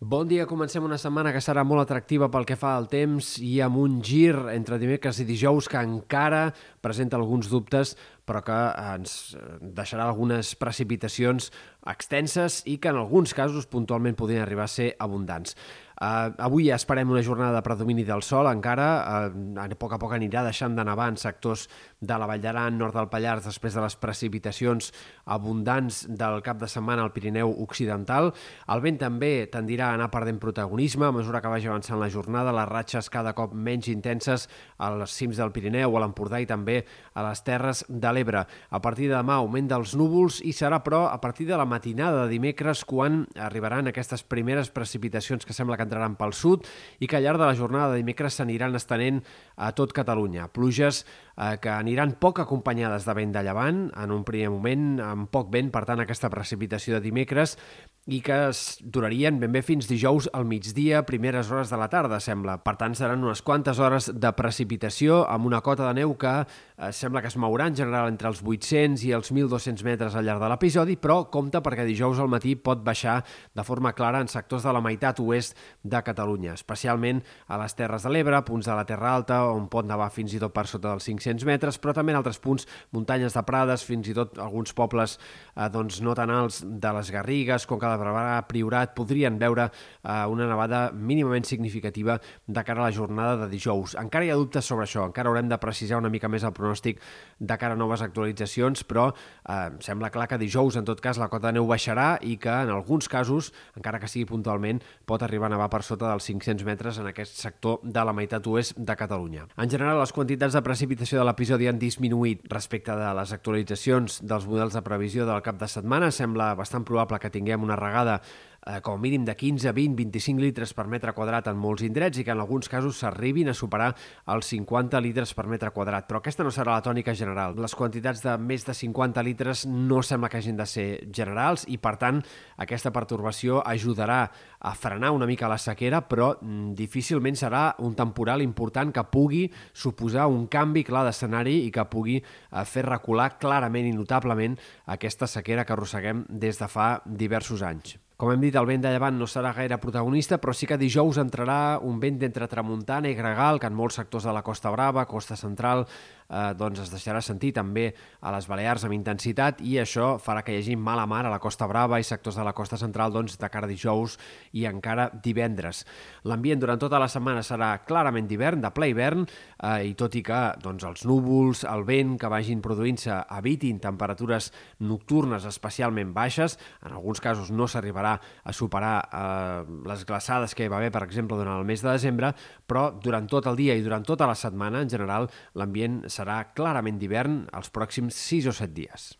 Bon dia, comencem una setmana que serà molt atractiva pel que fa al temps i amb un gir entre dimecres i dijous que encara presenta alguns dubtes però que ens deixarà algunes precipitacions extenses i que en alguns casos puntualment podrien arribar a ser abundants. Uh, avui esperem una jornada de predomini del sol, encara uh, a poc a poc anirà deixant de nevar en sectors de la Vall d'Aran, nord del Pallars, després de les precipitacions abundants del cap de setmana al Pirineu Occidental. El vent també tendirà a anar perdent protagonisme a mesura que vagi avançant la jornada, les ratxes cada cop menys intenses als cims del Pirineu, a l'Empordà i també a les terres de l'Ebre. A partir de demà augment dels núvols i serà, però, a partir de la matinada de dimecres quan arribaran aquestes primeres precipitacions que sembla que entraran pel sud i que al llarg de la jornada de dimecres s'aniran estenent a tot Catalunya. Pluges eh, que aniran poc acompanyades de vent de llevant, en un primer moment amb poc vent, per tant aquesta precipitació de dimecres, i que es durarien ben bé fins dijous al migdia, primeres hores de la tarda, sembla. Per tant, seran unes quantes hores de precipitació amb una cota de neu que eh, sembla que es mourà en general entre els 800 i els 1.200 metres al llarg de l'episodi, però compta perquè dijous al matí pot baixar de forma clara en sectors de la meitat oest de Catalunya, especialment a les Terres de l'Ebre, punts de la Terra Alta, on pot nevar fins i tot per sota dels 500 metres, però també en altres punts, muntanyes de Prades, fins i tot alguns pobles eh, doncs, no tan alts de les Garrigues, com cada Barberà, Priorat, podrien veure eh, una nevada mínimament significativa de cara a la jornada de dijous. Encara hi ha dubtes sobre això, encara haurem de precisar una mica més el pronòstic de cara a noves actualitzacions, però eh, sembla clar que dijous, en tot cas, la cota de neu baixarà i que en alguns casos, encara que sigui puntualment, pot arribar a nevar per sota dels 500 metres en aquest sector de la meitat oest de Catalunya. En general, les quantitats de precipitació de l'episodi han disminuït respecte de les actualitzacions dels models de previsió del cap de setmana. Sembla bastant probable que tinguem una regada eh, com a mínim de 15, 20, 25 litres per metre quadrat en molts indrets i que en alguns casos s'arribin a superar els 50 litres per metre quadrat. Però aquesta no serà la tònica general. Les quantitats de més de 50 litres no sembla que hagin de ser generals i, per tant, aquesta pertorbació ajudarà a frenar una mica la sequera, però mm, difícilment serà un temporal important que pugui suposar un canvi clar d'escenari i que pugui eh, fer recular clarament i notablement aquesta sequera que arrosseguem des de fa diversos anys. Com hem dit, el vent de llevant no serà gaire protagonista, però sí que dijous entrarà un vent d'entre tramuntana i gregal, que en molts sectors de la Costa Brava, Costa Central, eh, doncs es deixarà sentir també a les Balears amb intensitat i això farà que hi hagi mala mar a la Costa Brava i sectors de la Costa Central doncs, de cara a dijous i encara divendres. L'ambient durant tota la setmana serà clarament d'hivern, de ple hivern, eh, i tot i que doncs, els núvols, el vent que vagin produint-se evitin temperatures nocturnes especialment baixes, en alguns casos no s'arribarà a superar eh, les glaçades que hi va haver, per exemple, durant el mes de desembre, però durant tot el dia i durant tota la setmana, en general, l'ambient serà clarament d'hivern els pròxims 6 o 7 dies.